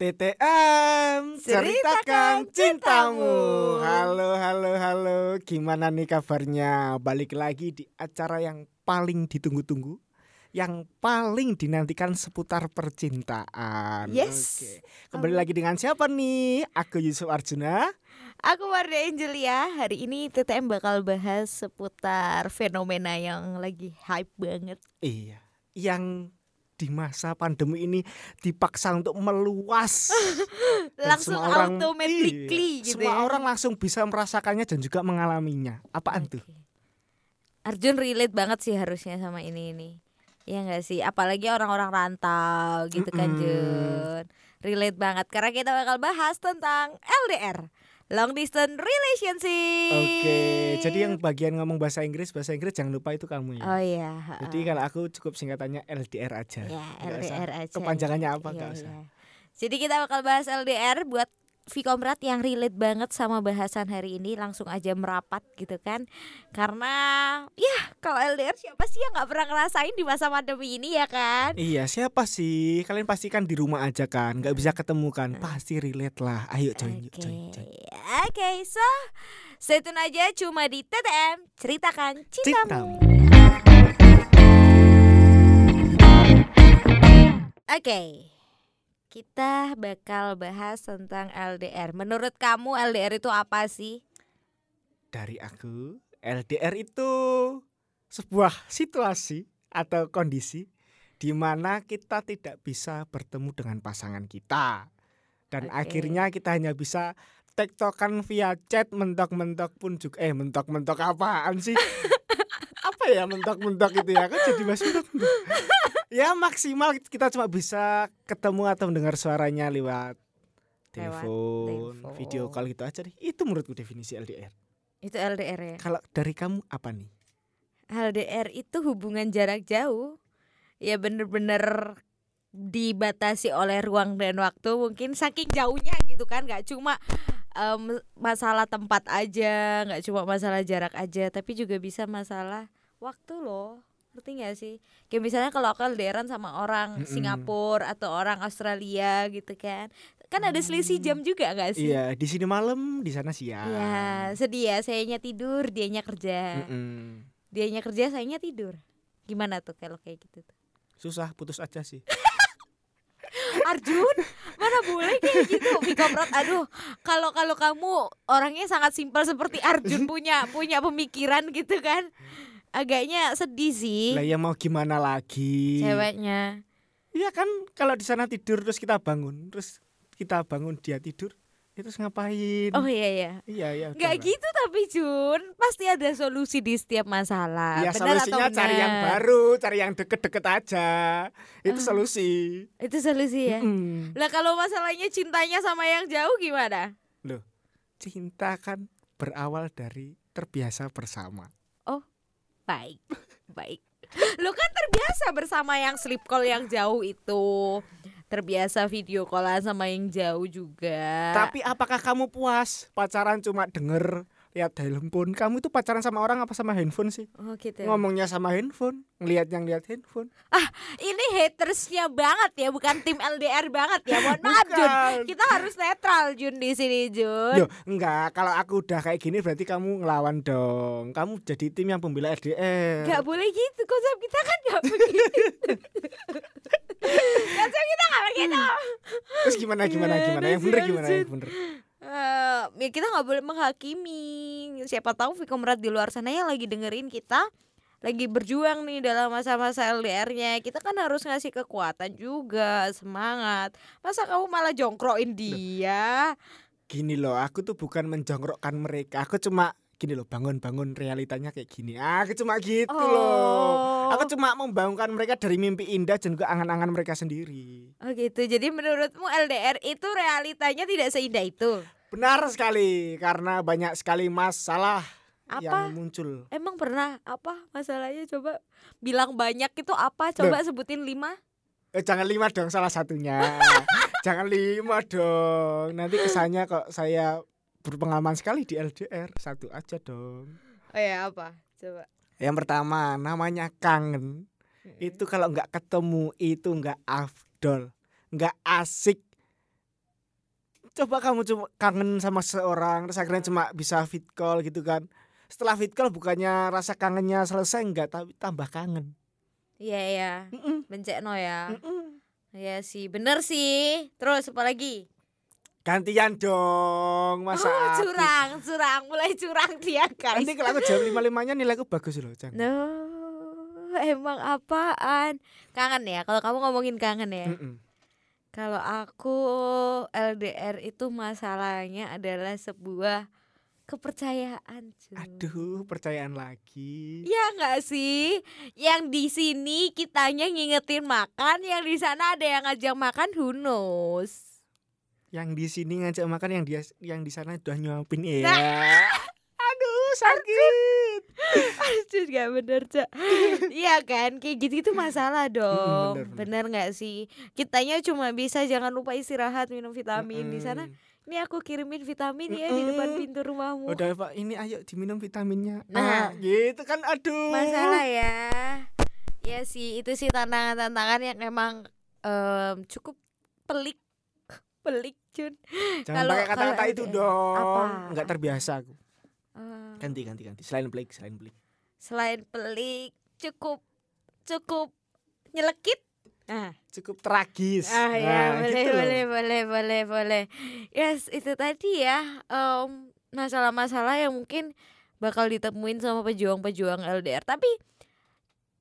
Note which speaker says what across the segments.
Speaker 1: TTM ceritakan cintamu. Halo halo halo, gimana nih kabarnya? Balik lagi di acara yang paling ditunggu-tunggu, yang paling dinantikan seputar percintaan.
Speaker 2: Yes.
Speaker 1: Oke. Kembali lagi dengan siapa nih? Aku Yusuf Arjuna.
Speaker 2: Aku Warda Angelia. Hari ini TTM bakal bahas seputar fenomena yang lagi hype banget.
Speaker 1: Iya, yang di masa pandemi ini dipaksa untuk meluas
Speaker 2: Langsung
Speaker 1: semua orang-
Speaker 2: automatically
Speaker 1: iya,
Speaker 2: gitu
Speaker 1: semua
Speaker 2: ya.
Speaker 1: orang langsung bisa merasakannya dan juga mengalaminya apaan tuh
Speaker 2: Oke. Arjun relate banget sih harusnya sama ini ini. Ya enggak sih? Apalagi orang-orang rantau gitu kan
Speaker 1: Mm-mm.
Speaker 2: Jun. Relate banget karena kita bakal bahas tentang LDR. Long distance relationship.
Speaker 1: oke jadi yang bagian ngomong bahasa Inggris bahasa Inggris jangan lupa itu kamu ya
Speaker 2: Oh iya.
Speaker 1: jadi kalau aku cukup singkatannya LDR aja
Speaker 2: Ya,
Speaker 1: usah.
Speaker 2: LDR aja.
Speaker 1: kepanjangannya apa
Speaker 2: Iya,
Speaker 1: nggak usah
Speaker 2: iya. Jadi kita bakal bahas LDR buat Vkomrat yang relate banget sama bahasan hari ini langsung aja merapat gitu kan. Karena ya kalau LDR siapa sih yang nggak pernah ngerasain di masa pandemi ini ya kan?
Speaker 1: Iya siapa sih? Kalian pasti kan di rumah aja kan nggak bisa ketemu kan. Pasti relate lah. Ayo join yuk
Speaker 2: Oke,
Speaker 1: join. Join
Speaker 2: oke, so stay tune aja cuma di TTM ceritakan cintamu.
Speaker 1: Cintamu.
Speaker 2: Oke, kita bakal bahas tentang LDR. Menurut kamu LDR itu apa sih?
Speaker 1: dari aku LDR itu sebuah situasi atau kondisi di mana kita tidak bisa bertemu dengan pasangan kita dan
Speaker 2: Oke.
Speaker 1: akhirnya kita hanya bisa tektokan via chat mentok-mentok pun juga eh mentok-mentok apaan sih apa ya mentok-mentok itu ya kan jadi mas mentok ya maksimal kita cuma bisa ketemu atau mendengar suaranya lewat telepon, video call gitu aja deh. Itu menurutku definisi LDR
Speaker 2: Itu LDR ya.
Speaker 1: kalau dari kamu apa nih?
Speaker 2: LDR itu hubungan jarak jauh. Ya bener-bener dibatasi oleh ruang dan waktu. Mungkin saking jauhnya gitu kan. Nggak cuma em, masalah tempat aja nggak cuma masalah jarak aja. Tapi juga bisa masalah waktu loh ngerti gak sih? Kayak misalnya kalau aku LDRan sama orang
Speaker 1: Mm-mm.
Speaker 2: Singapura atau orang Australia gitu kan. Kan ada selisih jam juga gak sih?
Speaker 1: Iya, di sini malam, di sana siang.
Speaker 2: ya sedih ya sayanya tidur dianya kerja.
Speaker 1: Mm-mm.
Speaker 2: dianya kerja sayanya tidur. Gimana tuh kalau kayak gitu tuh?
Speaker 1: Susah, putus aja sih.
Speaker 2: Arjun mana boleh kayak gitu? Vikomrat aduh kalau kalau kamu orangnya sangat simpel seperti Arjun punya punya pemikiran gitu kan agaknya sedih sih
Speaker 1: Lah ya mau gimana lagi?
Speaker 2: ceweknya
Speaker 1: Iya kan, kalau di sana tidur terus kita bangun, terus kita bangun dia tidur, itu terus ngapain?
Speaker 2: oh iya ya
Speaker 1: Iya, iya.
Speaker 2: nggak
Speaker 1: udahlah.
Speaker 2: gitu tapi Jun pasti ada solusi di setiap masalah
Speaker 1: Ya
Speaker 2: benar
Speaker 1: solusinya
Speaker 2: atau
Speaker 1: cari yang baru, cari yang deket-deket aja. Itu
Speaker 2: Ah.
Speaker 1: solusi.
Speaker 2: itu solusi ya
Speaker 1: Mm.
Speaker 2: lah kalau masalahnya cintanya sama yang jauh gimana
Speaker 1: Loh, cinta kan berawal dari terbiasa bersama.
Speaker 2: Baik, baik. Lu kan terbiasa bersama yang sleep call yang jauh itu. Terbiasa video callan sama yang jauh juga.
Speaker 1: Tapi apakah kamu puas pacaran cuma denger lihat handphone? Kamu itu pacaran sama orang apa sama handphone sih?
Speaker 2: oh gitu.
Speaker 1: Ngomongnya sama handphone, ngelihat yang lihat handphone.
Speaker 2: Ini hatersnya banget ya, bukan tim LDR banget ya. Mohon maaf Jun. Kita harus netral Jun di sini Jun.
Speaker 1: Loh, enggak, kalau aku udah kayak gini berarti kamu ngelawan dong. Kamu jadi tim yang pembela LDR.
Speaker 2: Gak boleh gitu, konsep kita kan gak begitu. konsep kita gak begitu.
Speaker 1: Terus gimana gimana gimana? Yang bener gimana? Yang bener.
Speaker 2: Eh, ya kita nggak boleh menghakimi. Siapa tahu Vikomrat di luar sana yang lagi dengerin kita lagi berjuang nih dalam masa-masa LDR-nya. Kita kan harus ngasih kekuatan juga, semangat. Masa kamu malah jongkroin dia?
Speaker 1: Gini loh, aku tuh bukan menjongkrokkan mereka. Aku cuma gini loh, bangun-bangun realitanya kayak gini. Aku cuma gitu loh.
Speaker 2: Oh.
Speaker 1: Aku cuma membangunkan mereka dari mimpi indah dan juga angan-angan mereka sendiri.
Speaker 2: Oh gitu. Jadi menurutmu LDR itu realitanya tidak seindah itu?
Speaker 1: Benar sekali, karena banyak sekali masalah
Speaker 2: Apa?
Speaker 1: yang muncul.
Speaker 2: Emang pernah apa masalahnya? Coba bilang banyak itu apa? Coba sebutin lima.
Speaker 1: Eh, jangan lima dong salah satunya. jangan lima dong. Nanti kesannya kok saya berpengalaman sekali di LDR. Satu aja dong.
Speaker 2: Oh ya apa? Coba.
Speaker 1: Yang pertama namanya kangen. Itu kalau nggak ketemu itu nggak afdol, nggak asik. coba kamu cuma kangen sama seorang terus akhirnya cuma bisa fit call gitu kan setelah fit call bukannya rasa kangennya selesai enggak tapi tambah kangen
Speaker 2: Iya ya,
Speaker 1: Mm-mm,
Speaker 2: bencekno ya. Iya sih, bener sih. Terus apa lagi?
Speaker 1: Gantian dong masa
Speaker 2: oh,
Speaker 1: aku-
Speaker 2: curang, curang, mulai curang dia guys.
Speaker 1: nanti kalau aku jam lima limanya nilaiku bagus loh Cang.
Speaker 2: No, emang apaan? Kangen ya, kalau kamu ngomongin kangen ya.
Speaker 1: Mm-mm.
Speaker 2: Kalau aku LDR itu masalahnya adalah sebuah kepercayaan. cuy.
Speaker 1: aduh percayaan lagi
Speaker 2: Ya enggak sih? Yang di sini kitanya ngingetin makan, yang di sana ada yang ngajak makan who knows.
Speaker 1: Yang di sini ngajak makan yang dia yang di sana udah nyuapin. Ya
Speaker 2: Nah.
Speaker 1: aduh sakit.
Speaker 2: Aduh gak bener cak. Iya kan? Kayak gitu itu masalah dong.
Speaker 1: bener, bener.
Speaker 2: Bener gak sih? Kitanya cuma bisa jangan lupa istirahat minum vitamin Di sana. Ini aku kirimin vitamin ya di depan pintu rumahmu.
Speaker 1: Udah pak. Ini ayo diminum vitaminnya.
Speaker 2: Nah.
Speaker 1: Ah, gitu kan? Aduh.
Speaker 2: Masalah ya. Ya sih itu sih tantangan-tantangan yang emang em, cukup pelik Pelik Jun
Speaker 1: jangan
Speaker 2: kalau-
Speaker 1: pakai kata-kata itu
Speaker 2: LDR.
Speaker 1: dong
Speaker 2: Apa?
Speaker 1: nggak terbiasa aku
Speaker 2: Eh,
Speaker 1: ganti ganti ganti selain pelik selain pelik
Speaker 2: Selain pelik cukup Cukup nyelekit Nah
Speaker 1: cukup tragis
Speaker 2: Ah ya
Speaker 1: Nah,
Speaker 2: boleh
Speaker 1: gitu loh.
Speaker 2: boleh boleh boleh boleh. Yes itu tadi ya masalah-masalah yang mungkin bakal ditemuin sama pejuang-pejuang LDR. Tapi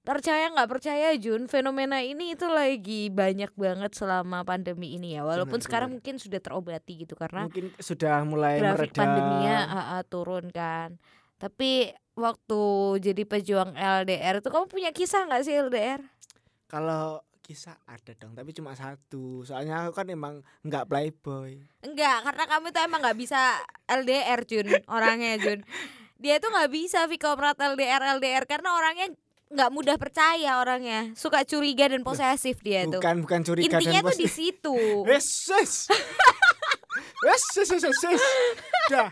Speaker 2: percaya nggak percaya Jun fenomena ini itu lagi banyak banget selama pandemi ini ya. Walaupun
Speaker 1: Benar,
Speaker 2: sekarang
Speaker 1: benar.
Speaker 2: mungkin sudah terobati gitu karena
Speaker 1: mungkin sudah mulai
Speaker 2: grafik
Speaker 1: mereda
Speaker 2: pandeminya ah, ah, turun kan. Tapi waktu jadi pejuang LDR itu kamu punya kisah nggak sih LDR?
Speaker 1: kalau kisah ada dong tapi cuma satu soalnya aku kan emang nggak playboy
Speaker 2: Enggak, karena kamu tuh emang nggak bisa LDR Jun orangnya Jun. Dia tuh nggak bisa Vkomrat LDR LDR karena orangnya nggak mudah percaya orangnya, suka curiga dan posesif dia tuh.
Speaker 1: bukan bukan curiga
Speaker 2: Intinya
Speaker 1: dan
Speaker 2: tuh di situ.
Speaker 1: Wes, wes, wes, wes, wes. Dah.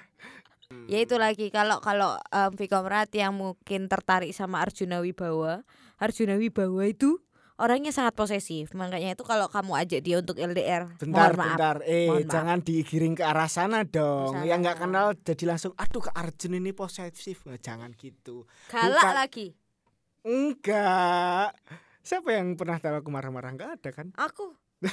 Speaker 2: ya itu lagi kalau kalau um, Vkomrat yang mungkin tertarik sama Arjuna Wibawa, Arjuna Wibawa itu orangnya sangat posesif. Makanya itu kalau kamu ajak dia untuk LDR,
Speaker 1: Bentar,
Speaker 2: mohon maaf.
Speaker 1: bentar. Eh,
Speaker 2: Mohon maaf.
Speaker 1: jangan digiring ke arah sana dong. Yang nggak kenal jadi langsung, aduh ke Arjun ini posesif. Jangan gitu. Bukan.
Speaker 2: lagi.
Speaker 1: Enggak. Siapa yang pernah tahu aku marah-marah? Enggak ada kan?
Speaker 2: Aku.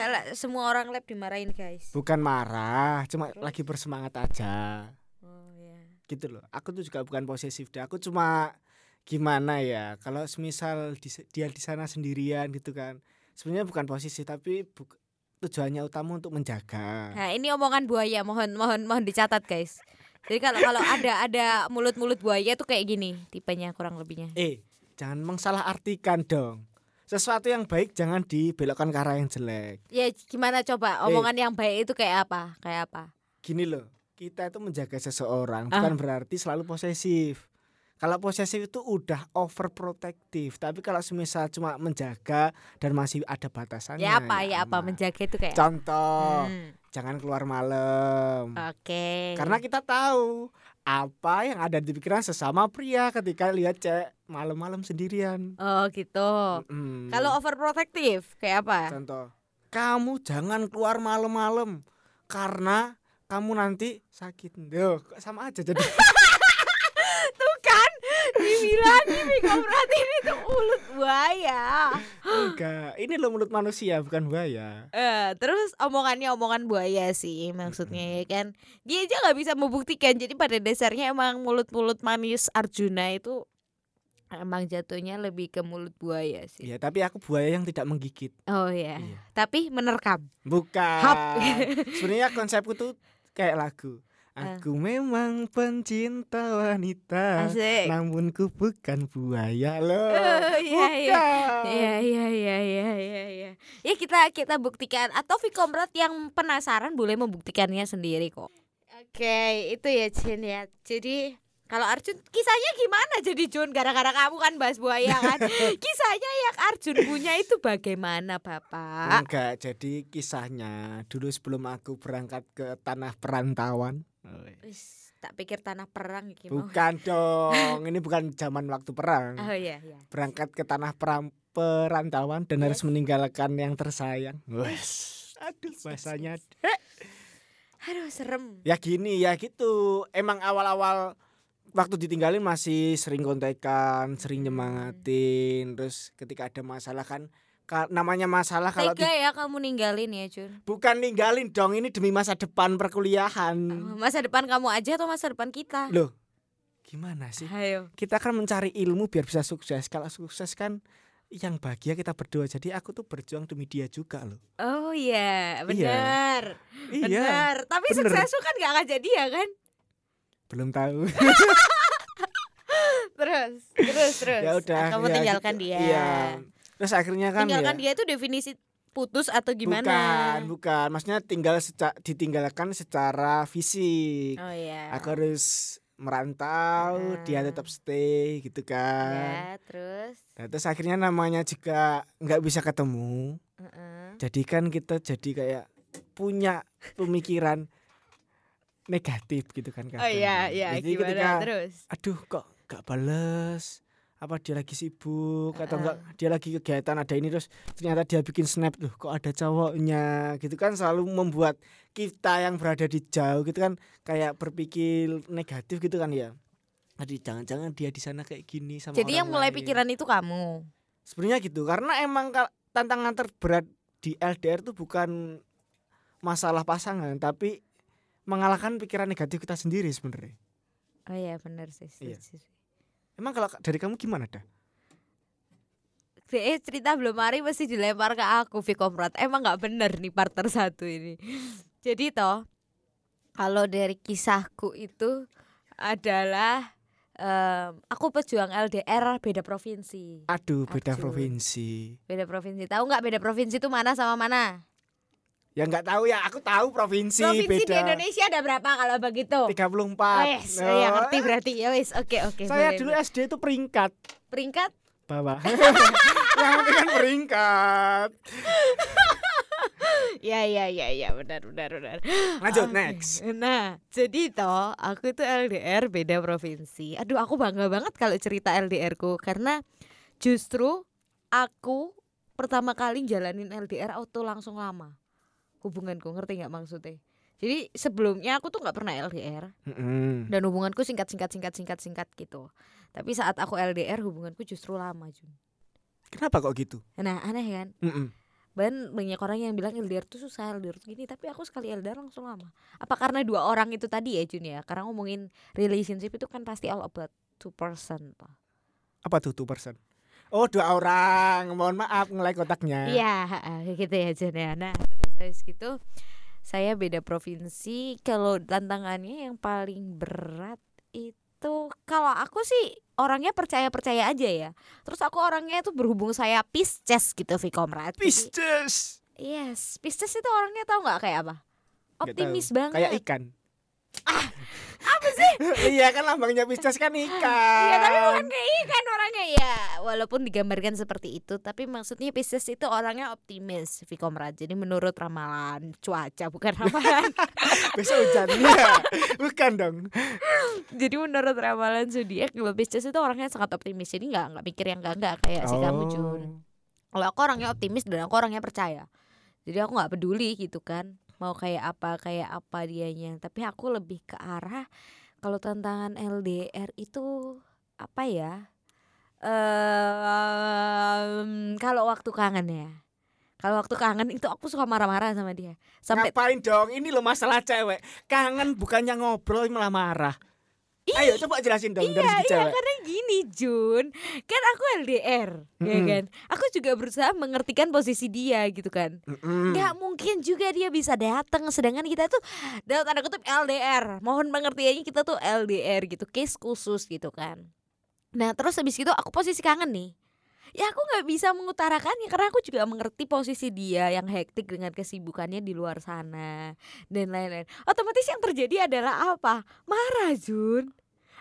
Speaker 2: Galak semua orang lab dimarahin, guys.
Speaker 1: Bukan marah, cuma
Speaker 2: Terus?
Speaker 1: lagi bersemangat aja.
Speaker 2: Oh ya.
Speaker 1: Gitu loh. Aku tuh juga bukan posesif deh. Aku cuma gimana ya? Kalau semisal di, dia di sana sendirian gitu kan. Sebenarnya bukan posisi tapi buk- tujuannya utama untuk menjaga.
Speaker 2: Nah, ini omongan buaya, mohon mohon mohon dicatat, guys. Jadi kalau kalau ada ada mulut-mulut buaya tuh kayak gini tipenya kurang lebihnya.
Speaker 1: Eh, jangan mensalahartikan dong. Sesuatu yang baik jangan dibelokkan ke arah yang jelek.
Speaker 2: Ya gimana coba
Speaker 1: Eh.
Speaker 2: omongan yang baik itu kayak apa? Kayak apa?
Speaker 1: Gini loh, kita itu menjaga seseorang
Speaker 2: Ah.
Speaker 1: bukan berarti selalu posesif. Kalau posesif itu udah overprotective, tapi kalau semisal cuma menjaga dan masih ada batasannya.
Speaker 2: Ya apa? Ya apa
Speaker 1: aman.
Speaker 2: menjaga itu kayak
Speaker 1: Contoh,
Speaker 2: Hmm,
Speaker 1: jangan keluar malam.
Speaker 2: Oke.
Speaker 1: Karena kita tahu apa yang ada di pikiran sesama pria ketika lihat cewek malam-malam sendirian.
Speaker 2: Oh gitu.
Speaker 1: Mm.
Speaker 2: Kalau overprotective kayak apa?
Speaker 1: Contoh, kamu jangan keluar malam-malam karena kamu nanti sakit. Duh, sama aja jadi.
Speaker 2: Kan dibilang ini berarti ini tuh mulut buaya.
Speaker 1: Enggak, ini loh mulut manusia bukan buaya.
Speaker 2: Eh, terus omongannya omongan buaya sih maksudnya ya kan. Dia aja nggak bisa membuktikan. Jadi pada dasarnya emang mulut-mulut manis Arjuna itu emang jatuhnya lebih ke mulut buaya sih.
Speaker 1: Iya, tapi aku buaya yang tidak menggigit.
Speaker 2: Oh ya.
Speaker 1: Iya.
Speaker 2: Tapi menerkam.
Speaker 1: Bukan. Sebenarnya konsepku tuh kayak lagu.
Speaker 2: Ah.
Speaker 1: Aku memang pencinta wanita,
Speaker 2: Asik.
Speaker 1: namun ku bukan buaya loh.
Speaker 2: Oh, iya, iya.
Speaker 1: Bukan.
Speaker 2: Iya iya iya iya iya iya. Ya kita kita buktikan atau Vikomrat yang penasaran boleh membuktikannya sendiri kok. Oke, itu ya Jin ya. Jadi kalau Arjun kisahnya gimana jadi Jun gara-gara kamu kan bahas buaya kan. kisahnya yang Arjun punya itu bagaimana Bapak?
Speaker 1: Enggak, jadi kisahnya dulu sebelum aku berangkat ke tanah perantauan.
Speaker 2: Wis, tak pikir tanah perang iki mau.
Speaker 1: Bukan dong, ini bukan zaman waktu perang.
Speaker 2: Oh iya iya.
Speaker 1: Berangkat ke tanah peram- perantauan dan harus
Speaker 2: Yes.
Speaker 1: meninggalkan yang tersayang. Wes. Aduh. bahasanya
Speaker 2: Aduh serem.
Speaker 1: ya gini ya gitu emang awal-awal waktu ditinggalin masih sering kontekan sering
Speaker 2: Hmm.
Speaker 1: nyemangatin terus ketika ada masalah kan ka- namanya masalah kalau
Speaker 2: Tega
Speaker 1: di-
Speaker 2: ya kamu ninggalin ya Jun.
Speaker 1: bukan ninggalin dong ini demi masa depan perkuliahan
Speaker 2: Masa depan kamu aja atau masa depan kita?
Speaker 1: loh gimana sih
Speaker 2: Ayo.
Speaker 1: kita kan mencari ilmu biar bisa sukses kalau sukses kan yang bahagia kita berdua jadi aku tuh berjuang demi dia juga loh
Speaker 2: Oh iya, benar.
Speaker 1: iya
Speaker 2: Benar. Tapi
Speaker 1: bener.
Speaker 2: sukses kan gak akan jadi ya kan?
Speaker 1: belum tahu
Speaker 2: Terus, terus, terus.
Speaker 1: ya udah
Speaker 2: Kamu
Speaker 1: ya
Speaker 2: tinggalkan
Speaker 1: gitu.
Speaker 2: dia.
Speaker 1: iya terus akhirnya kan
Speaker 2: tinggalkan
Speaker 1: ya
Speaker 2: dia itu definisi putus atau gimana?
Speaker 1: bukan bukan maksudnya tinggal seca ditinggalkan secara fisik
Speaker 2: Oh iya.
Speaker 1: aku harus merantau dia
Speaker 2: Ah.
Speaker 1: tetap stay gitu kan
Speaker 2: Ya, terus.
Speaker 1: Nah, terus akhirnya namanya juga nggak bisa ketemu
Speaker 2: Heeh.
Speaker 1: jadi kan kita jadi kayak punya pemikiran negatif gitu kan
Speaker 2: Oh iya,
Speaker 1: kadang.
Speaker 2: iya,
Speaker 1: jadi
Speaker 2: gimana
Speaker 1: ketika
Speaker 2: terus?
Speaker 1: aduh kok gak bales apa dia lagi sibuk atau
Speaker 2: Heeh.
Speaker 1: enggak dia lagi kegiatan ada ini terus ternyata dia bikin snap tuh kok ada cowoknya gitu kan selalu membuat kita yang berada di jauh gitu kan kayak berpikir negatif gitu kan ya jadi jangan-jangan dia di sana kayak gini sama
Speaker 2: Jadi yang mulai
Speaker 1: lain.
Speaker 2: pikiran itu kamu.
Speaker 1: sebenarnya gitu karena emang tantangan terberat di LDR tuh bukan masalah pasangan tapi mengalahkan pikiran negatif kita sendiri sebenarnya
Speaker 2: Oh iya, benar sih.
Speaker 1: Iya. Emang kalau dari kamu gimana dah?
Speaker 2: Eh cerita belum hari mesti dilempar ke aku Vikomrat Emang nggak bener nih partner satu ini. Jadi toh Kalau dari kisahku itu Adalah em, Aku pejuang LDR beda provinsi.
Speaker 1: Aduh beda
Speaker 2: Aduh.
Speaker 1: provinsi.
Speaker 2: Beda provinsi. Tahu nggak beda provinsi itu mana sama mana?
Speaker 1: Ya nggak tahu ya aku tahu provinsi,
Speaker 2: provinsi di
Speaker 1: beda
Speaker 2: Indonesia ada berapa kalau begitu?
Speaker 1: 34
Speaker 2: Wes,
Speaker 1: Oh.
Speaker 2: ya ngerti berarti ya wes. Oke oke.
Speaker 1: saya
Speaker 2: boleh,
Speaker 1: dulu. SD itu peringkat
Speaker 2: peringkat
Speaker 1: bawah yang penting kan peringkat
Speaker 2: Ya ya ya ya benar benar benar.
Speaker 1: lanjut
Speaker 2: Oke.
Speaker 1: next
Speaker 2: Nah, jadi toh aku itu LDR beda provinsi. Aduh, aku bangga banget kalau cerita LDR ku karena justru aku pertama kali jalanin LDR auto langsung lama. Hubunganku ngerti nggak maksudnya? Jadi sebelumnya aku tuh nggak pernah LDR
Speaker 1: Mm-mm.
Speaker 2: dan hubunganku singkat singkat singkat singkat singkat gitu. Tapi saat aku LDR hubunganku justru lama, Jun.
Speaker 1: kenapa kok gitu
Speaker 2: Nah, aneh kan?
Speaker 1: Mm-mm.
Speaker 2: Bahkan banyak orang yang bilang LDR tuh susah, LDR tuh gini, tapi aku sekali LDR langsung lama. Apa karena dua orang itu tadi ya Jun ya? Karena ngomongin relationship itu kan pasti all about two person
Speaker 1: apa tuh two person oh dua orang mohon maaf ngelek kotaknya
Speaker 2: Iya, gitu ya Jun ya. Nah, terus habis gitu saya beda provinsi. Kalau tantangannya yang paling berat itu kalau aku sih orangnya percaya-percaya aja ya. Terus aku orangnya tuh berhubung saya Pisces gitu Vikomrat.
Speaker 1: Pisces
Speaker 2: Yes, Pisces itu orangnya tahu nggak kayak apa? Optimis banget.
Speaker 1: kayak ikan apa sih? Iya kan lambangnya Pisces kan ikan
Speaker 2: Iya tapi bukan kayak ikan orangnya. Ya Walaupun digambarkan seperti itu Tapi maksudnya Pisces itu orangnya optimis Vikomrat Jadi menurut ramalan cuaca Bukan ramalan.
Speaker 1: Besok hujan. Ya bukan dong.
Speaker 2: Jadi menurut ramalan zodiak Kalau Pisces itu orangnya sangat optimis. Jadi nggak nggak mikir yang enggak-enggak Kayak si kamu
Speaker 1: Oh.
Speaker 2: Jun. Kalau aku orangnya optimis Dan aku orangnya percaya. Jadi aku nggak peduli gitu kan Mau kayak apa Kayak apa dianya Tapi aku lebih ke arah Kalau tantangan LDR itu Apa ya Em, kalau waktu kangen ya. Kalau waktu kangen itu aku suka marah-marah sama dia. Sampai
Speaker 1: ngapain dong ini lo masalah cewek kangen bukannya ngobrol malah marah ayo coba jelasin dong dari
Speaker 2: Iya,
Speaker 1: segi
Speaker 2: iya
Speaker 1: cewek.
Speaker 2: karena gini Jun. Kan aku LDR ya
Speaker 1: Mm-mm.
Speaker 2: kan? Aku juga berusaha mengertikan posisi dia gitu kan?
Speaker 1: Mm-mm.
Speaker 2: Gak mungkin juga dia bisa datang Sedangkan kita tuh dalam tanda kutip LDR Mohon pengertiannya kita tuh LDR gitu Case khusus gitu kan. Nah terus habis itu aku posisi kangen nih Ya aku gak bisa mengutarakannya Karena aku juga mengerti posisi dia Yang hektik dengan kesibukannya di luar sana Dan lain-lain. Otomatis yang terjadi adalah apa? Marah Jun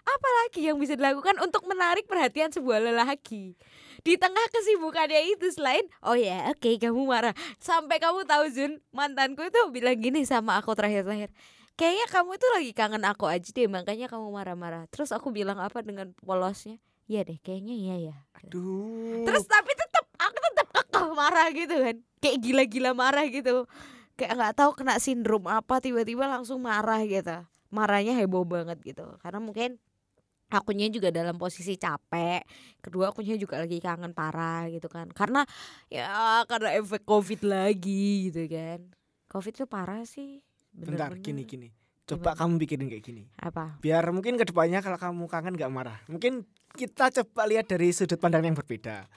Speaker 2: Apalagi yang bisa dilakukan untuk menarik perhatian sebuah lelaki. Di tengah kesibukannya itu selain Oh ya oke kamu marah. Sampai kamu tahu Jun Mantanku itu bilang gini sama aku terakhir-terakhir Kayaknya kamu itu lagi kangen aku aja deh Makanya kamu marah-marah. Terus aku bilang apa dengan polosnya Iya deh kayaknya iya ya.
Speaker 1: Aduh.
Speaker 2: Terus tapi tetap aku tetap kekeh marah gitu kan. Kayak gila-gila marah gitu. Kayak nggak tahu kena sindrom apa tiba-tiba langsung marah gitu. Marahnya heboh banget gitu. Karena mungkin akunya juga dalam posisi capek. Kedua akunya juga lagi kangen parah gitu kan. Karena ya karena efek covid lagi gitu kan. Covid tuh parah sih
Speaker 1: Bentar,
Speaker 2: bener-bener.
Speaker 1: gini gini. Coba kamu pikirin kayak gini.
Speaker 2: apa
Speaker 1: Biar mungkin ke depannya kalau kamu kangen nggak marah. Mungkin kita coba lihat dari sudut pandang yang berbeda.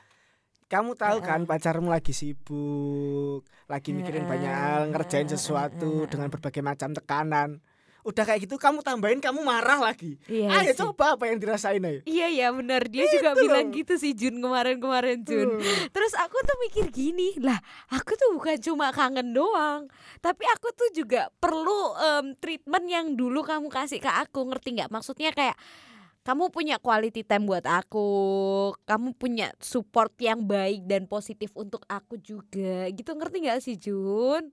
Speaker 1: Kamu tahu kan pacarmu lagi sibuk, lagi mikirin banyak hal, ngerjain sesuatu dengan berbagai macam tekanan. Udah kayak gitu kamu tambahin kamu marah lagi.
Speaker 2: iya
Speaker 1: Ayo
Speaker 2: sih.
Speaker 1: coba apa yang dirasain ayo.
Speaker 2: Iya ya benar dia juga
Speaker 1: Gitu
Speaker 2: bilang
Speaker 1: loh.
Speaker 2: gitu sih Jun kemarin-kemarin Jun.
Speaker 1: Hmm.
Speaker 2: Terus aku tuh mikir gini, lah aku tuh bukan cuma kangen doang, tapi aku tuh juga perlu em, treatment yang dulu kamu kasih ke aku, ngerti nggak? Maksudnya kayak kamu punya quality time buat aku, kamu punya support yang baik dan positif untuk aku juga, gitu ngerti nggak sih Jun?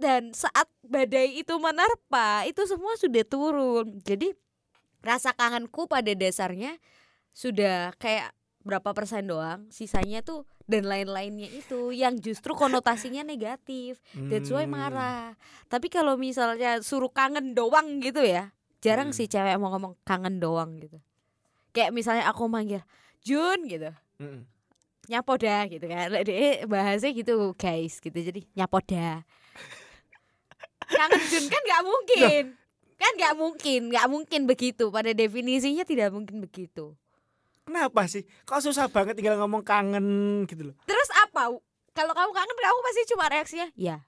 Speaker 2: Dan saat badai itu menerpa, itu semua sudah turun. Jadi rasa kangenku pada dasarnya sudah kayak berapa persen doang, sisanya tuh dan lain-lainnya itu yang justru konotasinya negatif. That's why
Speaker 1: Hmm.
Speaker 2: marah. Tapi kalau misalnya suruh kangen doang gitu ya, jarang
Speaker 1: Hmm.
Speaker 2: sih cewek mau ngomong kangen doang gitu. Kayak misalnya aku manggil Jun gitu,
Speaker 1: Mm-mm.
Speaker 2: nyapoda gitu kan. Lah dia bahasanya gitu guys gitu. Jadi nyapoda. Kangen Jun kan nggak mungkin. Kan nggak mungkin, nggak mungkin begitu. Pada definisinya tidak mungkin begitu.
Speaker 1: Kenapa sih? Kok susah banget tinggal ngomong kangen gitu loh.
Speaker 2: Terus apa? Kalau kamu kangen kamu pasti cuma reaksinya ya.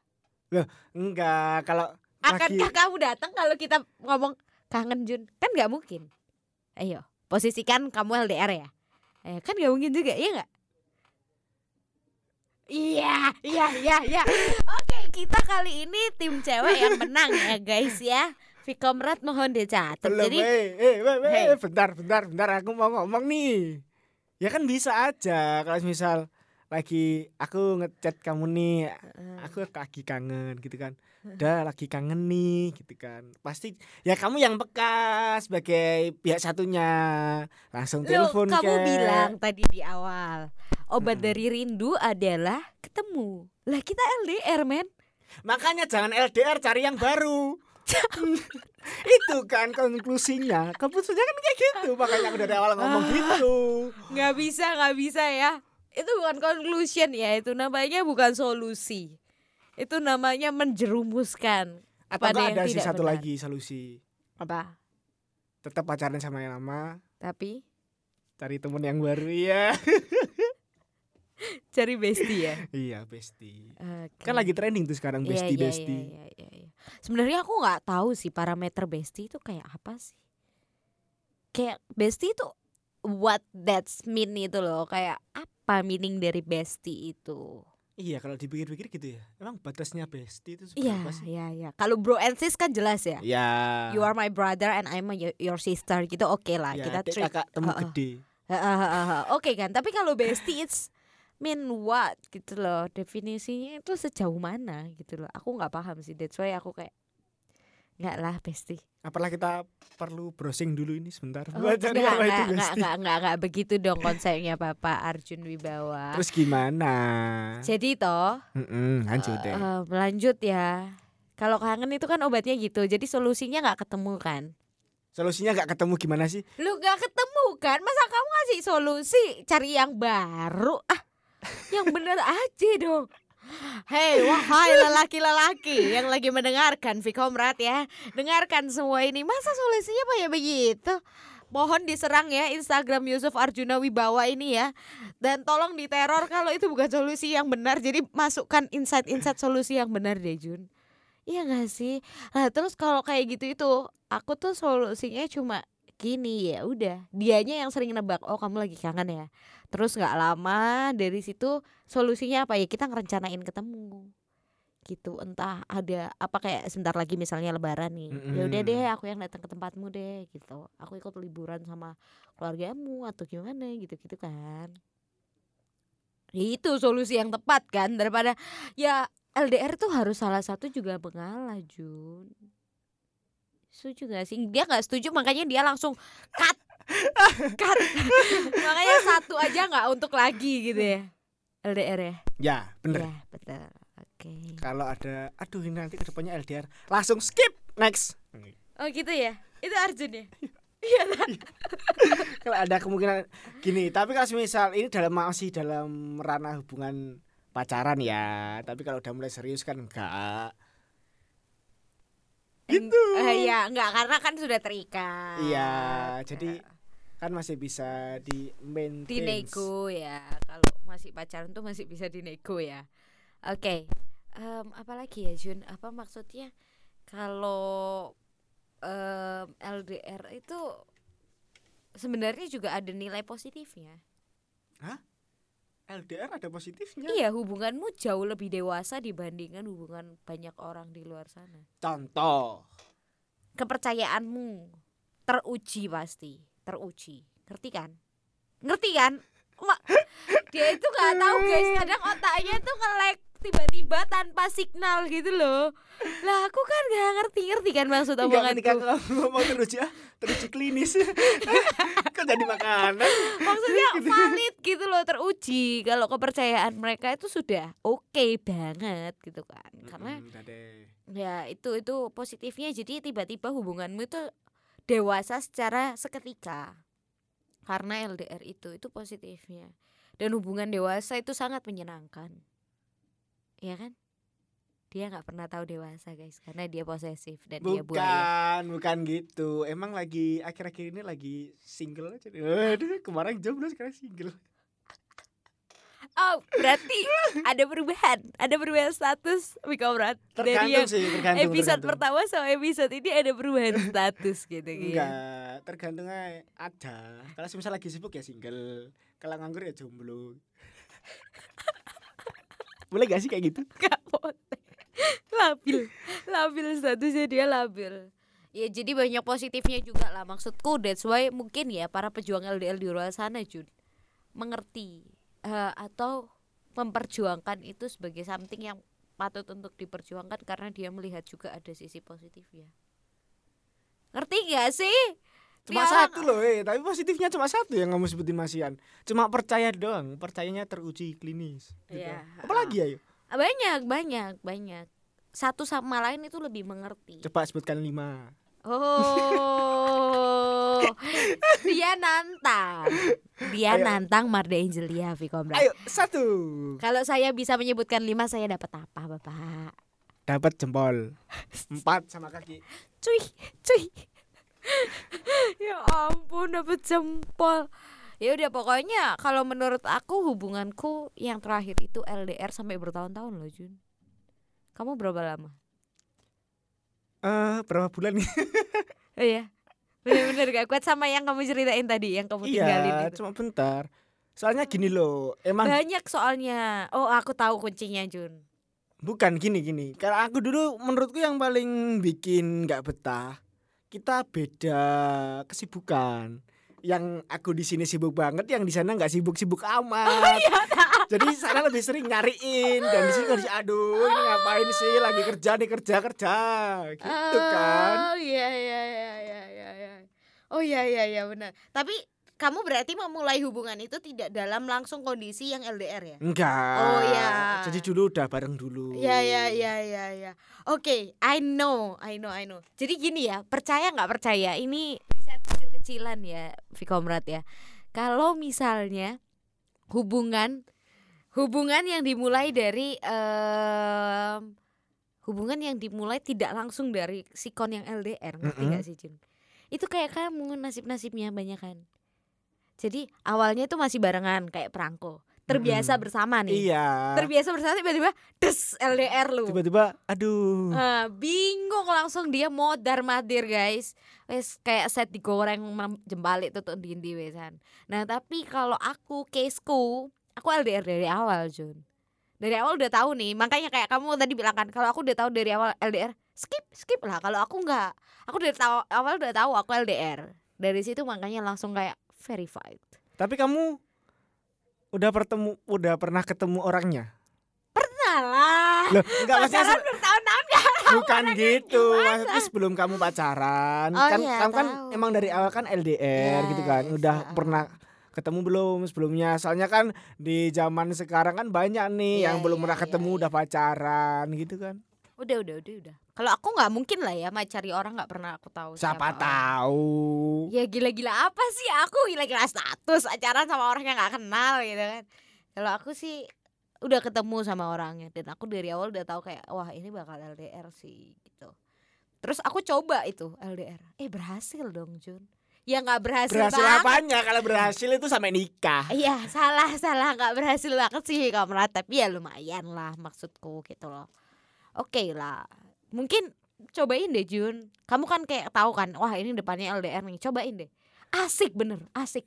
Speaker 1: Enggak, kalau
Speaker 2: Akankah
Speaker 1: lagi
Speaker 2: kamu datang kalau kita ngomong kangen Jun? Kan nggak mungkin. Ayo, posisikan kamu LDR ya. Eh, kan nggak mungkin juga, iya nggak? Iya, iya, iya, iya. Oke, kita kali ini tim cewek yang menang ya guys ya. Vikomrat mohon dicatat.
Speaker 1: belum
Speaker 2: Jadi
Speaker 1: eh, eh, eh, eh,
Speaker 2: Hey.
Speaker 1: bentar, bentar, bentar aku mau ngomong nih. Ya kan bisa aja kalau misal lagi aku ngechat kamu nih, aku lagi kangen gitu kan. Udah lagi kangen nih gitu kan. Pasti ya kamu yang peka sebagai pihak satunya. Langsung telepon
Speaker 2: kamu
Speaker 1: kek.
Speaker 2: bilang tadi di awal obat
Speaker 1: Mm-mm.
Speaker 2: dari rindu adalah ketemu. Lah kita LDR men.
Speaker 1: Makanya jangan LDR cari yang baru. itu kan konklusinya. Konklusinya kan kayak gitu. Makanya aku dari awal ngomong gitu.
Speaker 2: nggak bisa nggak bisa ya itu bukan conclusion ya itu namanya bukan solusi itu namanya menjerumuskan
Speaker 1: Atau
Speaker 2: Pada
Speaker 1: enggak
Speaker 2: yang
Speaker 1: ada sih
Speaker 2: tidak
Speaker 1: satu
Speaker 2: benar.
Speaker 1: lagi solusi.
Speaker 2: apa
Speaker 1: Tetap pacaran sama yang lama,
Speaker 2: tapi
Speaker 1: cari temen yang baru ya.
Speaker 2: cari bestie ya
Speaker 1: iya, bestie.
Speaker 2: Oke.
Speaker 1: Kan lagi trending tuh sekarang
Speaker 2: Iya,
Speaker 1: bestie
Speaker 2: iya,
Speaker 1: bestie.
Speaker 2: iya, iya, iya. sebenarnya aku nggak tahu sih parameter bestie itu kayak apa sih kayak bestie itu what that's mean itu loh kayak apa meaning dari bestie itu
Speaker 1: Iya, kalau dipikir-pikir gitu ya. Emang batasnya bestie itu
Speaker 2: Iya,
Speaker 1: seberapa sih?
Speaker 2: iya, iya. Kalau bro and sis kan jelas ya.
Speaker 1: Ya.
Speaker 2: You are my brother and I'm your, your sister gitu. Oke lah,
Speaker 1: ya,
Speaker 2: kita treat.
Speaker 1: kakak temu
Speaker 2: Heeh.
Speaker 1: gede.
Speaker 2: Heeh, Oke kan, tapi kalau bestie it's mean what gitu loh. Definisinya itu sejauh mana gitu loh. Aku nggak paham sih. That's why aku kayak nggak lah bestie.
Speaker 1: Apalah kita perlu browsing dulu ini sebentar.
Speaker 2: Oh,
Speaker 1: buat cari
Speaker 2: enggak,
Speaker 1: apa itu
Speaker 2: enggak, enggak,
Speaker 1: bestie.
Speaker 2: enggak, enggak, enggak begitu dong konsepnya Bapak Arjun Wibawa.
Speaker 1: Terus gimana?
Speaker 2: Jadi toh
Speaker 1: Mm-mm, lanjut deh.
Speaker 2: eh, lanjut ya. Kalau kangen itu kan obatnya gitu. Jadi solusinya nggak ketemu kan?
Speaker 1: Solusinya nggak ketemu gimana sih?
Speaker 2: Lu gak ketemu kan? Masa kamu ngasih solusi cari yang baru? Ah, yang bener aja dong. Hei, wahai lelaki-lelaki yang lagi mendengarkan Vikomrat ya. Dengarkan semua ini. Masa solusinya kayak begitu? Mohon diserang ya Instagram Yusuf Arjuna Wibawa ini ya. Dan tolong diteror kalau itu bukan solusi yang benar. Jadi masukkan insight-insight solusi yang benar deh Jun. Iya gak sih? Nah terus kalau kayak gitu itu aku tuh solusinya cuma gini ya udah dianya yang sering nebak oh kamu lagi kangen ya terus nggak lama dari situ solusinya apa ya? Kita ngerencanain ketemu. Gitu. Entah ada apa kayak sebentar lagi misalnya lebaran nih. Ya udah deh aku yang datang ke tempatmu deh gitu. Aku ikut liburan sama keluargamu atau gimana gitu gitu kan. Ya itu solusi yang tepat kan? Daripada ya LDR tuh harus salah satu juga mengalah Jun. Setuju gak sih? Dia nggak setuju makanya dia langsung cut cut makanya satu aja nggak untuk lagi gitu ya LDR ya
Speaker 1: Ya, bener.
Speaker 2: ya betul oke Oke.
Speaker 1: Kalau ada aduh ini nanti ke depannya LDR, langsung skip next.
Speaker 2: Oh gitu ya. Itu Arjun ya. Iya. tak?
Speaker 1: Kalau ada kemungkinan gini, tapi kalau misal ini dalam masih dalam ranah hubungan pacaran ya, tapi kalau udah mulai serius kan enggak. Gitu.
Speaker 2: Eh, ya enggak karena kan sudah terikat.
Speaker 1: Iya, jadi kan masih bisa di maintain.
Speaker 2: dinego ya. Kalau masih pacaran tuh masih bisa dinego ya. Oke. Em, apalagi ya Jun? Apa maksudnya kalau em, LDR itu sebenarnya juga ada nilai positifnya.
Speaker 1: LDR ada positifnya.
Speaker 2: Iya, hubunganmu jauh lebih dewasa dibandingkan hubungan banyak orang di luar sana.
Speaker 1: Contoh.
Speaker 2: Kepercayaanmu teruji pasti, teruji. Ngerti kan? Ngerti kan? Ma, dia itu nggak tahu guys, kadang otaknya tuh ngelek tiba-tiba tanpa signal gitu loh. Lah aku kan nggak ngerti-ngerti kan maksud
Speaker 1: Enggak ketika
Speaker 2: omonganku.
Speaker 1: kamu ngomong teruji ah, teruji klinis. kan jadi makanan.
Speaker 2: Maksudnya valid gitu loh, teruji. Kalau kepercayaan mereka itu sudah oke banget gitu kan. Karena ya itu itu positifnya jadi tiba-tiba hubunganmu itu dewasa secara seketika karena LDR itu itu positifnya dan hubungan dewasa itu sangat menyenangkan ya kan dia nggak pernah tahu dewasa guys karena dia posesif dan dia buaya
Speaker 1: Bukan, bukan gitu. Emang lagi akhir-akhir ini lagi single aja. Aduh, kemarin jomblo sekarang single.
Speaker 2: oh berarti ada perubahan ada perubahan status Wika Berat dari yang
Speaker 1: sih, tergantung.
Speaker 2: episode
Speaker 1: tergantung.
Speaker 2: pertama sama episode ini ada perubahan status gitu gitu
Speaker 1: Enggak, tergantung aja ada. Kalau misal lagi sibuk ya single, kalau nganggur ya jomblo. Boleh gak sih kayak gitu?
Speaker 2: Gak boleh. Labil. Labil statusnya dia labil. Ya jadi banyak positifnya juga lah Maksudku. That's why mungkin ya Para pejuang LDR di luar sana Jun Mengerti eh, Atau memperjuangkan itu sebagai something yang patut untuk diperjuangkan Karena dia melihat juga ada sisi positifnya. Ngerti gak sih?
Speaker 1: Cuma
Speaker 2: Ya,
Speaker 1: satu loh, eh. tapi positifnya cuma satu yang kamu sebutin Masian. Cuma percaya doang, percayanya teruji klinis. Gitu.
Speaker 2: Iya.
Speaker 1: Apalagi ayo?
Speaker 2: Banyak banyak banyak Satu sama lain itu lebih mengerti
Speaker 1: Coba sebutkan lima.
Speaker 2: Oh, dia nantang, dia
Speaker 1: Ayo.
Speaker 2: nantang Marda Angelia Vikomra.
Speaker 1: Ayo, satu.
Speaker 2: Kalau saya bisa menyebutkan lima, saya dapat apa, bapak?
Speaker 1: Dapat jempol. Empat sama kaki.
Speaker 2: Cuy, cuy. Ya ampun, dapat jempol. Ya udah pokoknya kalau menurut aku hubunganku yang terakhir itu LDR sampai bertahun-tahun loh Jun. Kamu berapa lama?
Speaker 1: Eh, berapa bulan nih?
Speaker 2: Oh iya. Bener-bener gak kuat sama yang kamu ceritain tadi yang kamu tinggalin
Speaker 1: iya,
Speaker 2: itu.
Speaker 1: cuma bentar. Soalnya gini loh, emang
Speaker 2: Banyak soalnya. Oh, aku tahu kuncinya, Jun.
Speaker 1: bukan gini gini. Karena aku dulu menurutku yang paling bikin nggak betah, kita beda kesibukan. Yang aku di sini sibuk banget, yang di sana nggak sibuk-sibuk amat. Jadi sana lebih sering nyariin dan di sini di- aduh ini ngapain sih lagi kerja nih kerja kerja gitu kan.
Speaker 2: Oh, iya iya iya iya iya. iya. Oh iya iya iya benar. Tapi kamu berarti memulai hubungan itu tidak dalam langsung kondisi yang LDR ya?
Speaker 1: Enggak.
Speaker 2: Oh, iya.
Speaker 1: Jadi dulu udah bareng dulu.
Speaker 2: Iya iya iya iya iya. Oke, I know, I know, I know. Jadi gini ya, percaya nggak percaya? Ini riset kecil-kecilan ya, Vikomrat ya. Kalau misalnya hubungan hubungan yang dimulai dari em, hubungan yang dimulai tidak langsung dari sikon yang LDR, ngerti
Speaker 1: Mm-mm.
Speaker 2: nggak sih Jun? Itu kayak kamu nasib-nasibnya banyak kan. Jadi awalnya itu masih barengan kayak perangko, terbiasa
Speaker 1: Mm-mm.
Speaker 2: bersama nih.
Speaker 1: Iya.
Speaker 2: terbiasa bersama tiba-tiba des LDR lu.
Speaker 1: Tiba-tiba aduh.
Speaker 2: Ah, bingung langsung dia modar madir guys. Wes kayak set digoreng jembalik tuh dindi wesan nah tapi kalau aku caseku aku LDR dari awal Jun. Dari awal udah tahu nih makanya kayak kamu tadi bilang kan kalau aku udah tahu dari awal LDR skip skip lah. Kalau aku nggak aku dari tahu awal udah tahu aku LDR dari situ makanya langsung kayak verified
Speaker 1: Tapi kamu udah bertemu udah pernah ketemu orangnya?
Speaker 2: pernah lah
Speaker 1: Loh, enggak maksudnya
Speaker 2: bertahun-tahun
Speaker 1: bukan gitu. Maksudnya sebelum kamu pacaran,
Speaker 2: Oh
Speaker 1: kan
Speaker 2: iya,
Speaker 1: kamu kan
Speaker 2: tahu.
Speaker 1: emang dari awal kan LDR
Speaker 2: Yes,
Speaker 1: gitu kan. Udah
Speaker 2: ah.
Speaker 1: pernah ketemu belum sebelumnya soalnya kan di zaman sekarang kan banyak nih
Speaker 2: Iya,
Speaker 1: yang belum
Speaker 2: iya,
Speaker 1: pernah
Speaker 2: iya,
Speaker 1: ketemu
Speaker 2: iya.
Speaker 1: udah pacaran gitu kan
Speaker 2: Udah udah udah udah. Kalau aku nggak mungkin lah ya macari orang nggak pernah aku tahu.
Speaker 1: siapa
Speaker 2: orang.
Speaker 1: tahu
Speaker 2: Ya gila-gila apa sih aku gila-gila status acara sama orang yang nggak kenal gitu kan. Kalau aku sih udah ketemu sama orangnya dan aku dari awal udah tahu kayak wah ini bakal LDR sih gitu. Terus aku coba itu LDR. Eh berhasil dong Jun. Ya nggak berhasil,
Speaker 1: berhasil
Speaker 2: banget.
Speaker 1: apanya kalau berhasil itu sampai nikah
Speaker 2: Iya salah salah nggak berhasil banget sih kamu tapi ya lumayan lah maksudku gitu loh. Oke lah mungkin cobain deh Jun. Kamu kan kayak tahu kan wah ini depannya LDR nih cobain deh. Asik bener asik.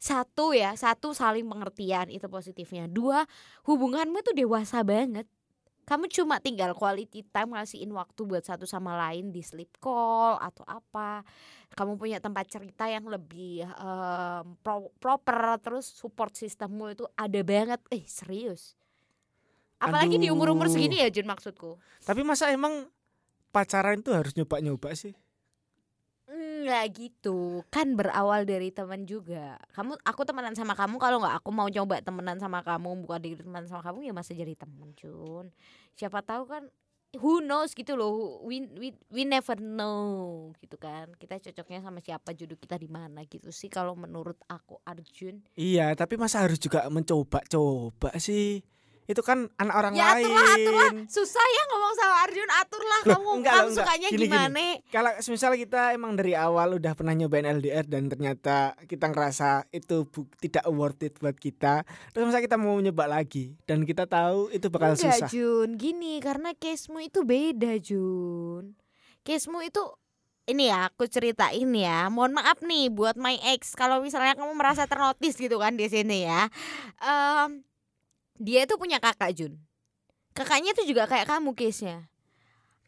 Speaker 2: Satu ya satu saling pengertian itu positifnya. Dua hubunganmu tuh dewasa banget. Kamu cuma tinggal quality time ngasihin waktu buat satu sama lain di sleep call atau apa kamu punya tempat cerita yang lebih em, pro- proper terus support sistemmu itu ada banget eh serius apalagi di umur umur
Speaker 1: Aduh.
Speaker 2: segini ya Jun maksudku.
Speaker 1: Tapi masa emang pacaran itu harus nyoba-nyoba sih?
Speaker 2: Nggak gitu. Kan berawal dari teman juga. Kamu aku temenan sama kamu kalau nggak aku mau coba temenan sama kamu bukan diri teman sama kamu ya masih jadi temen Jun. Siapa tahu kan who knows gitu loh. We, we, we never know gitu kan. Kita cocoknya sama siapa jodoh kita di mana gitu sih kalau menurut aku Arjun.
Speaker 1: Iya tapi masa harus juga mencoba-coba sih itu kan anak orang
Speaker 2: ya
Speaker 1: lain
Speaker 2: aturlah. aturlah susah ya ngomong sama Arjun. Aturlah
Speaker 1: Loh,
Speaker 2: kamu.
Speaker 1: enggak,
Speaker 2: kamu
Speaker 1: enggak.
Speaker 2: sukanya
Speaker 1: Gini, gini.
Speaker 2: gimana?
Speaker 1: Kalau misal kita emang dari awal udah pernah nyobain LDR dan ternyata kita ngerasa itu bu- tidak worth it buat kita terus masa kita mau nyoba lagi dan kita tahu itu bakal
Speaker 2: Enggak
Speaker 1: susah.
Speaker 2: Jun. Gini karena casemu itu beda Jun. Casemu itu ini ya aku ceritain ya. Mohon maaf nih buat my ex. Kalau misalnya kamu merasa ternotis gitu kan di sini ya. Em, dia itu punya kakak Jun. Kakaknya tuh juga kayak kamu case-nya.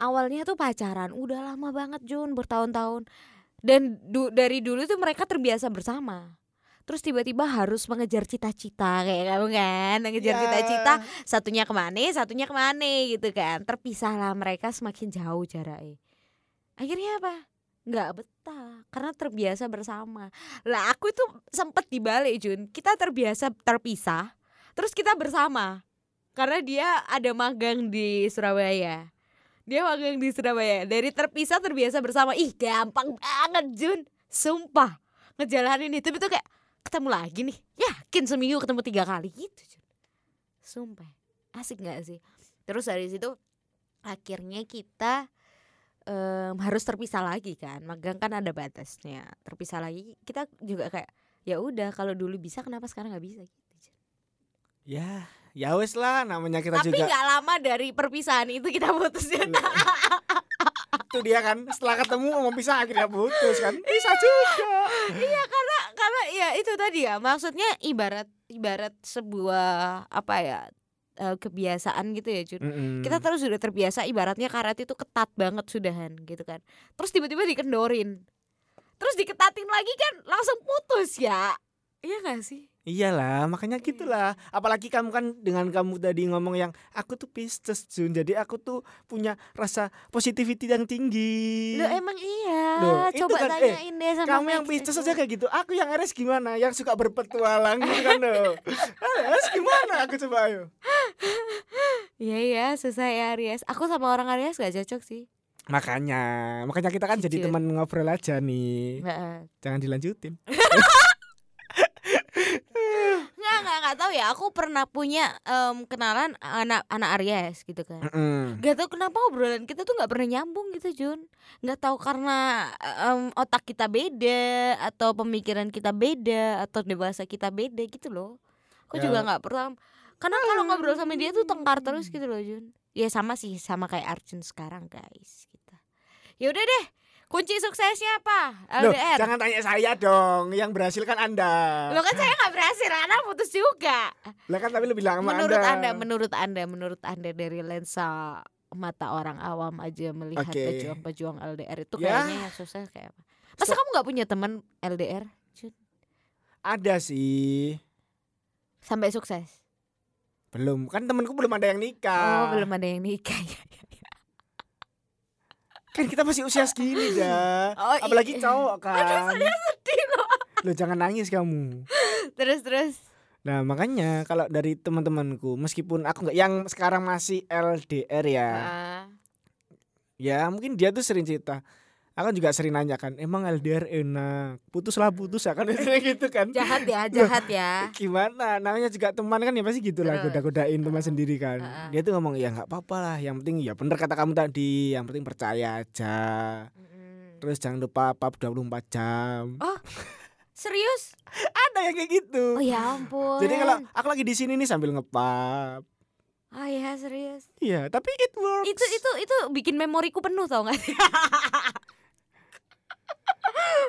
Speaker 2: Awalnya tuh pacaran udah lama banget Jun bertahun-tahun. Dan du- dari dulu tuh mereka terbiasa bersama. Terus tiba-tiba harus mengejar cita-cita kayak kamu kan? Mengejar
Speaker 1: Ya.
Speaker 2: cita-cita satunya ke mana satunya ke mana gitu kan? Terpisahlah mereka semakin jauh jaraknya. Akhirnya apa? Nggak betah karena terbiasa bersama. Lah aku itu sempet dibalik Jun. Kita terbiasa terpisah terus kita bersama. Karena dia ada magang di Surabaya. Dia magang di Surabaya. Dari terpisah terbiasa bersama. Ih gampang banget Jun. Sumpah. Ngejalanin itu itu kayak ketemu lagi nih. Yakin seminggu ketemu tiga kali. Gitu Jun. Sumpah. Asik nggak sih? Terus dari situ akhirnya kita em, harus terpisah lagi kan. Magang kan ada batasnya. Terpisah lagi kita juga kayak ya udah kalau dulu bisa kenapa sekarang nggak bisa.
Speaker 1: Ya ya wes lah namanya kita
Speaker 2: tapi
Speaker 1: juga
Speaker 2: nggak lama dari perpisahan itu kita putus Jun.
Speaker 1: itu dia kan setelah ketemu mau pisah akhirnya putus kan. Bisa juga.
Speaker 2: Iya karena karena ya itu tadi ya maksudnya ibarat ibarat sebuah apa ya eh, kebiasaan gitu ya Jun.
Speaker 1: Mm-mm.
Speaker 2: kita terus sudah terbiasa ibaratnya karet itu ketat banget sudahan gitu kan. Terus tiba-tiba dikendorin. Terus diketatin lagi kan langsung putus ya iya gak sih
Speaker 1: Iyalah, makanya
Speaker 2: Iya.
Speaker 1: gitulah. Apalagi kamu kan dengan kamu tadi ngomong yang aku tuh Pisces Jun. Jadi aku tuh punya rasa positivity yang tinggi.
Speaker 2: lo emang iya
Speaker 1: Loh,
Speaker 2: coba
Speaker 1: kan, eh,
Speaker 2: tanyain deh sama
Speaker 1: kamu yang Pisces aja kayak gitu. Aku yang Aries gimana? Yang suka berpetualang gitu kan loh. Aries gimana? Aku coba ayo.
Speaker 2: iya iya susah ya Aries aku sama orang Aries gak cocok sih
Speaker 1: Makanya, makanya kita kan jadi
Speaker 2: Jujur.
Speaker 1: teman ngobrol aja nih.
Speaker 2: Heeh.
Speaker 1: Jangan dilanjutin.
Speaker 2: nggak nggak tahu ya aku pernah punya em, kenalan anak anak Aries gitu kan.
Speaker 1: Mm-mm.
Speaker 2: Gak tau kenapa obrolan kita tuh nggak pernah nyambung gitu Jun. Nggak tahu karena em, otak kita beda atau pemikiran kita beda atau dewasa kita beda gitu loh. Aku
Speaker 1: Ya.
Speaker 2: juga nggak pernah karena kalau ngobrol sama dia tuh tengkar terus gitu loh Jun. Ya sama sih sama kayak Arjun sekarang guys kita ya udah deh kunci suksesnya apa
Speaker 1: Loh,
Speaker 2: LDR
Speaker 1: jangan tanya saya dong. Yang berhasil kan Anda.
Speaker 2: lo kan saya nggak berhasil karena putus juga
Speaker 1: Lah kan tapi lebih lama
Speaker 2: menurut
Speaker 1: Anda.
Speaker 2: anda menurut anda menurut anda dari lensa mata orang awam aja melihat
Speaker 1: Oke.
Speaker 2: pejuang-pejuang LDR itu
Speaker 1: Ya.
Speaker 2: kayaknya yang susah kayak apa masa
Speaker 1: So-
Speaker 2: kamu nggak punya teman LDR Jun?
Speaker 1: Ada sih.
Speaker 2: sampai sukses
Speaker 1: Belum. Kan temenku belum ada yang nikah.
Speaker 2: oh belum ada yang nikah ya
Speaker 1: Kan kita masih usia segini dah.
Speaker 2: Oh,
Speaker 1: Apalagi
Speaker 2: iya.
Speaker 1: cowok kan.
Speaker 2: sedih loh
Speaker 1: Lo jangan nangis kamu.
Speaker 2: terus terus
Speaker 1: Nah makanya kalau dari teman-temanku meskipun aku nggak yang sekarang masih LDR ya,
Speaker 2: Ah,
Speaker 1: ya mungkin dia tuh sering cerita. Aku juga sering nanya kan, emang LDR enak, putus lah putus ya kan gitu kan.
Speaker 2: jahat ya jahat ya
Speaker 1: Gimana? Namanya juga teman kan ya pasti gitu lah
Speaker 2: Terus.
Speaker 1: goda-godain teman sendiri kan.
Speaker 2: Heeh.
Speaker 1: Dia tuh ngomong ya nggak apa-apa lah, yang penting ya bener kata kamu tadi, yang penting percaya aja. Terus jangan lupa pap 24 jam.
Speaker 2: oh serius
Speaker 1: Ada yang kayak gitu.
Speaker 2: oh ya ampun
Speaker 1: Jadi kalau aku lagi di sini nih sambil ngepap.
Speaker 2: oh ya serius
Speaker 1: Iya, tapi it works.
Speaker 2: itu itu itu bikin memoriku penuh tau gak sih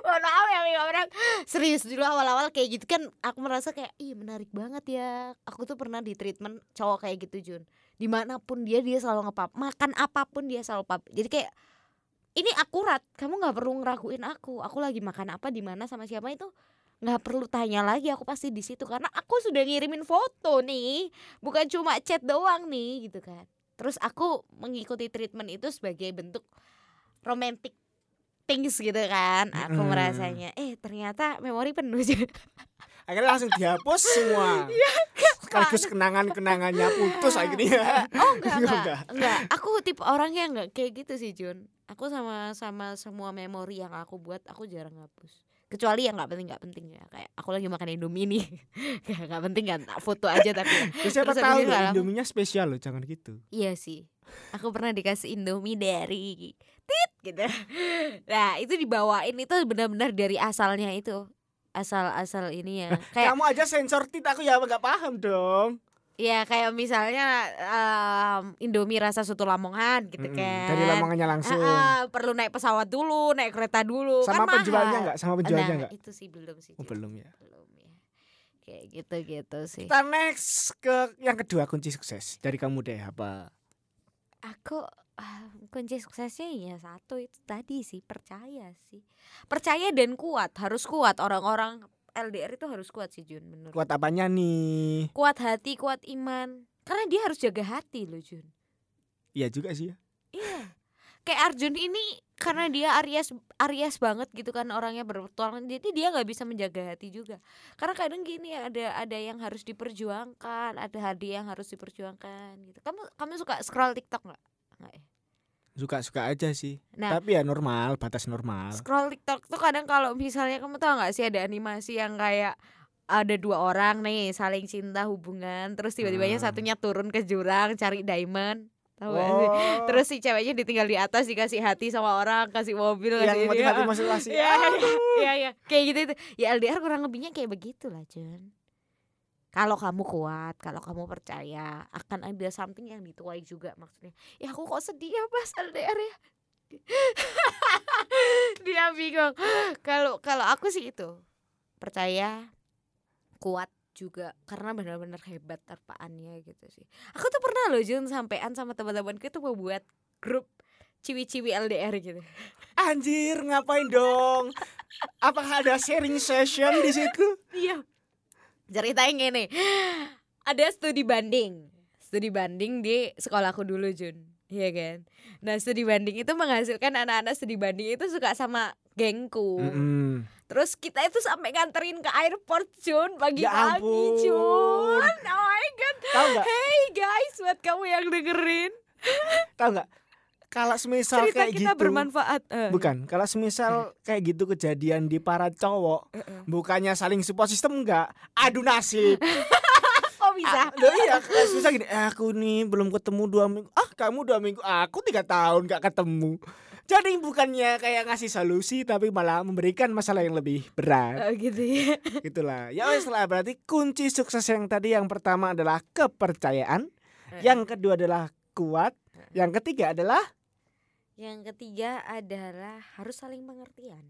Speaker 2: Mohon maaf ya Mika orang Serius dulu awal-awal kayak gitu kan Aku merasa kayak Ih menarik banget ya. Aku tuh pernah di treatment cowok kayak gitu Jun. Di mana pun dia dia selalu ngepap Makan apa pun dia selalu pap Jadi kayak Ini akurat Kamu gak perlu ngeraguin aku. Aku lagi makan apa di mana sama siapa itu nggak perlu tanya lagi. Aku pasti di situ karena aku sudah ngirimin foto nih. Bukan cuma chat doang nih gitu kan. Terus aku mengikuti treatment itu sebagai bentuk romantic things gitu kan aku
Speaker 1: Mm-mm.
Speaker 2: merasanya eh ternyata memori penuh
Speaker 1: Akhirnya langsung dihapus semua.
Speaker 2: Iya,
Speaker 1: Sekaligus kenangan-kenangannya putus akhirnya.
Speaker 2: oh enggak enggak
Speaker 1: Enggak.
Speaker 2: enggak aku tipe orangnya enggak kayak gitu sih Jun aku sama sama semua memori yang aku buat aku jarang hapus kecuali yang nggak penting nggak penting ya kayak aku lagi makan indomie nih nggak penting kan foto aja tapi ya.
Speaker 1: Terus siapa
Speaker 2: Terus
Speaker 1: tahu. Indominya spesial loh, jangan gitu.
Speaker 2: Iya sih. Aku pernah dikasih Indomie dari tit gitu. Nah, itu dibawain itu benar-benar dari asalnya itu. Asal-asal ini ya. Kayak
Speaker 1: Kamu aja sensor tit aku ya nggak paham dong.
Speaker 2: ya kayak misalnya em, Indomie rasa soto Lamongan gitu
Speaker 1: Mm-mm,
Speaker 2: kan.
Speaker 1: Dari Lamongannya langsung.
Speaker 2: Ah, ah, perlu naik pesawat dulu, naik kereta dulu.
Speaker 1: Sama
Speaker 2: kan
Speaker 1: penjualnya nggak? Sama penjualnya
Speaker 2: nah,
Speaker 1: nggak?
Speaker 2: itu sih belum sih.
Speaker 1: Oh, belum ya.
Speaker 2: Belum ya. Kayak gitu-gitu sih.
Speaker 1: Kita next ke yang kedua kunci sukses dari kamu deh apa?
Speaker 2: Aku ah, kunci suksesnya ya satu itu tadi sih percaya sih. Percaya dan kuat harus kuat. Orang-orang LDR itu harus kuat sih Jun menurut
Speaker 1: Kuat apanya nih?
Speaker 2: kuat hati kuat iman. Karena dia harus jaga hati loh Jun.
Speaker 1: Iya juga sih ya.
Speaker 2: iya. Kayak Arjun ini karena dia Aries Aries banget gitu kan orangnya berpetualangan jadi dia nggak bisa menjaga hati juga. Karena kadang gini ada ada yang harus diperjuangkan ada hadiah yang harus diperjuangkan gitu. Kamu kamu suka scroll TikTok nggak nggak ya
Speaker 1: Suka-suka aja sih.
Speaker 2: Nah.
Speaker 1: Tapi ya normal, batas normal.
Speaker 2: scroll TikTok tuh kadang kalau misalnya kamu tahu nggak sih ada animasi yang kayak ada dua orang nih saling cinta hubungan terus tiba-tiba yang
Speaker 1: Ah.
Speaker 2: satunya turun ke jurang cari diamond tahu nggak sih?
Speaker 1: Oh,
Speaker 2: terus si ceweknya ditinggal di atas dikasih hati sama orang kasih mobil
Speaker 1: yang motivasi motivasi.
Speaker 2: Iya, iya, iya, kayak gitu itu. Ya LDR kurang lebihnya kayak begitu lah, Jun. Kalau kamu kuat, kalau kamu percaya, akan ada something yang dituai juga maksudnya. Ya aku kok sedih ya Mas LDR ya. Dia bingung. Kalau kalau aku sih itu percaya, kuat juga karena benar-benar hebat terpaannya gitu sih. Aku tuh pernah loh Jun sampean sama teman-temanku itu mau buat grup ciwi-ciwi LDR gitu.
Speaker 1: Anjir, ngapain dong? Apakah ada sharing session di situ?
Speaker 2: Iya. Ceritanya gini. Ada studi banding. Studi banding di sekolahku dulu, Jun. Iya kan? Nah, studi banding itu menghasilkan anak-anak studi banding itu suka sama gengku.
Speaker 1: Mm-mm.
Speaker 2: Terus kita itu sampai nganterin ke airport, Jun,
Speaker 1: Ya
Speaker 2: pagi-pagi,
Speaker 1: ampun.
Speaker 2: Jun. Oh my god. Hey guys, buat kamu yang dengerin,
Speaker 1: Tahu nggak? Kalau semisal
Speaker 2: cerita
Speaker 1: kayak
Speaker 2: kita
Speaker 1: gitu,
Speaker 2: bermanfaat. Eh.
Speaker 1: bukan. Kalau semisal kayak gitu kejadian di para cowok,
Speaker 2: Eh, eh.
Speaker 1: bukannya saling support system enggak, adu nasib.
Speaker 2: Oh bisa.
Speaker 1: Ah, loh iya, susah gini. "Eh, aku nih belum ketemu dua minggu. Ah, kamu dua minggu. Aku tiga tahun nggak ketemu. Jadi bukannya kayak ngasih solusi, tapi malah memberikan masalah yang lebih berat.
Speaker 2: Oh gitu ya.
Speaker 1: Gitulah. Ya wes lah. Berarti kunci sukses yang tadi yang pertama adalah kepercayaan, yang kedua adalah kuat, yang ketiga adalah
Speaker 2: Yang ketiga adalah harus saling pengertian.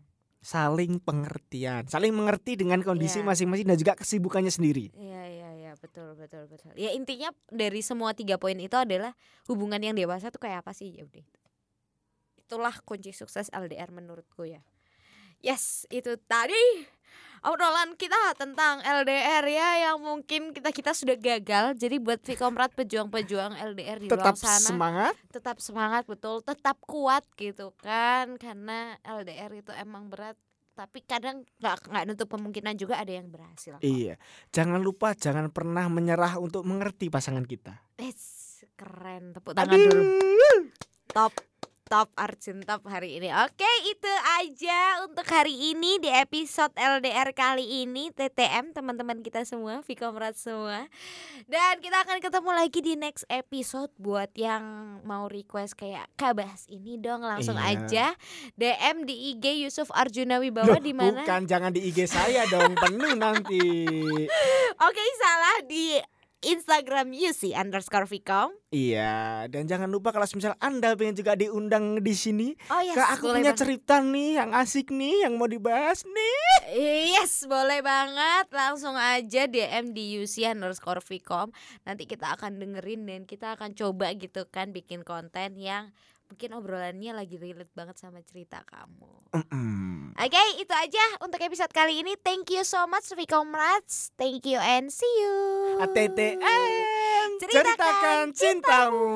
Speaker 1: saling pengertian, saling mengerti dengan kondisi
Speaker 2: Iya.
Speaker 1: masing-masing dan juga kesibukannya sendiri.
Speaker 2: Iya iya iya betul betul betul. Ya intinya dari semua tiga poin itu adalah hubungan yang dewasa tuh kayak apa sih ya udah. Itulah kunci sukses LDR menurutku ya. Yes itu tadi obrolan kita tentang LDR ya yang mungkin kita kita sudah gagal. Jadi buat Vkomrat pejuang-pejuang LDR di
Speaker 1: Tetap
Speaker 2: luar sana
Speaker 1: semangat.
Speaker 2: tetap semangat betul, tetap kuat gitu kan karena LDR itu emang berat tapi kadang nggak nggak nutup kemungkinan juga ada yang berhasil. kok.
Speaker 1: Iya. Jangan lupa jangan pernah menyerah untuk mengerti pasangan kita.
Speaker 2: Eits, keren tepuk tangan dulu. Top top Arjun top hari ini. Oke, itu aja untuk hari ini di episode LDR kali ini TTM teman-teman kita semua, Vikomrat semua. Dan kita akan ketemu lagi di next episode buat yang mau request kayak kabahas ini dong langsung
Speaker 1: Iya.
Speaker 2: aja DM di IG Yusuf Arjuna Wibawa di mana?
Speaker 1: Bukan jangan di IG saya dong, penuh nanti.
Speaker 2: Oke, salah di Instagram Yusi underscore Vicom.
Speaker 1: Iya, dan jangan lupa kalau misal Anda pengen juga diundang di sini,
Speaker 2: Oh yes,
Speaker 1: Kak, aku punya
Speaker 2: banget.
Speaker 1: cerita nih yang asik nih yang mau dibahas nih.
Speaker 2: Yes, boleh banget. Langsung aja DM di UC underscore Vicom. Nanti kita akan dengerin dan kita akan coba gitu kan bikin konten yang mungkin obrolannya lagi relate banget sama cerita kamu. Oke, itu aja untuk episode kali ini. Thank you so much Vicomrats. Thank you and see you.
Speaker 1: ATTM
Speaker 2: Ceritakan
Speaker 1: ceritakan cintamu.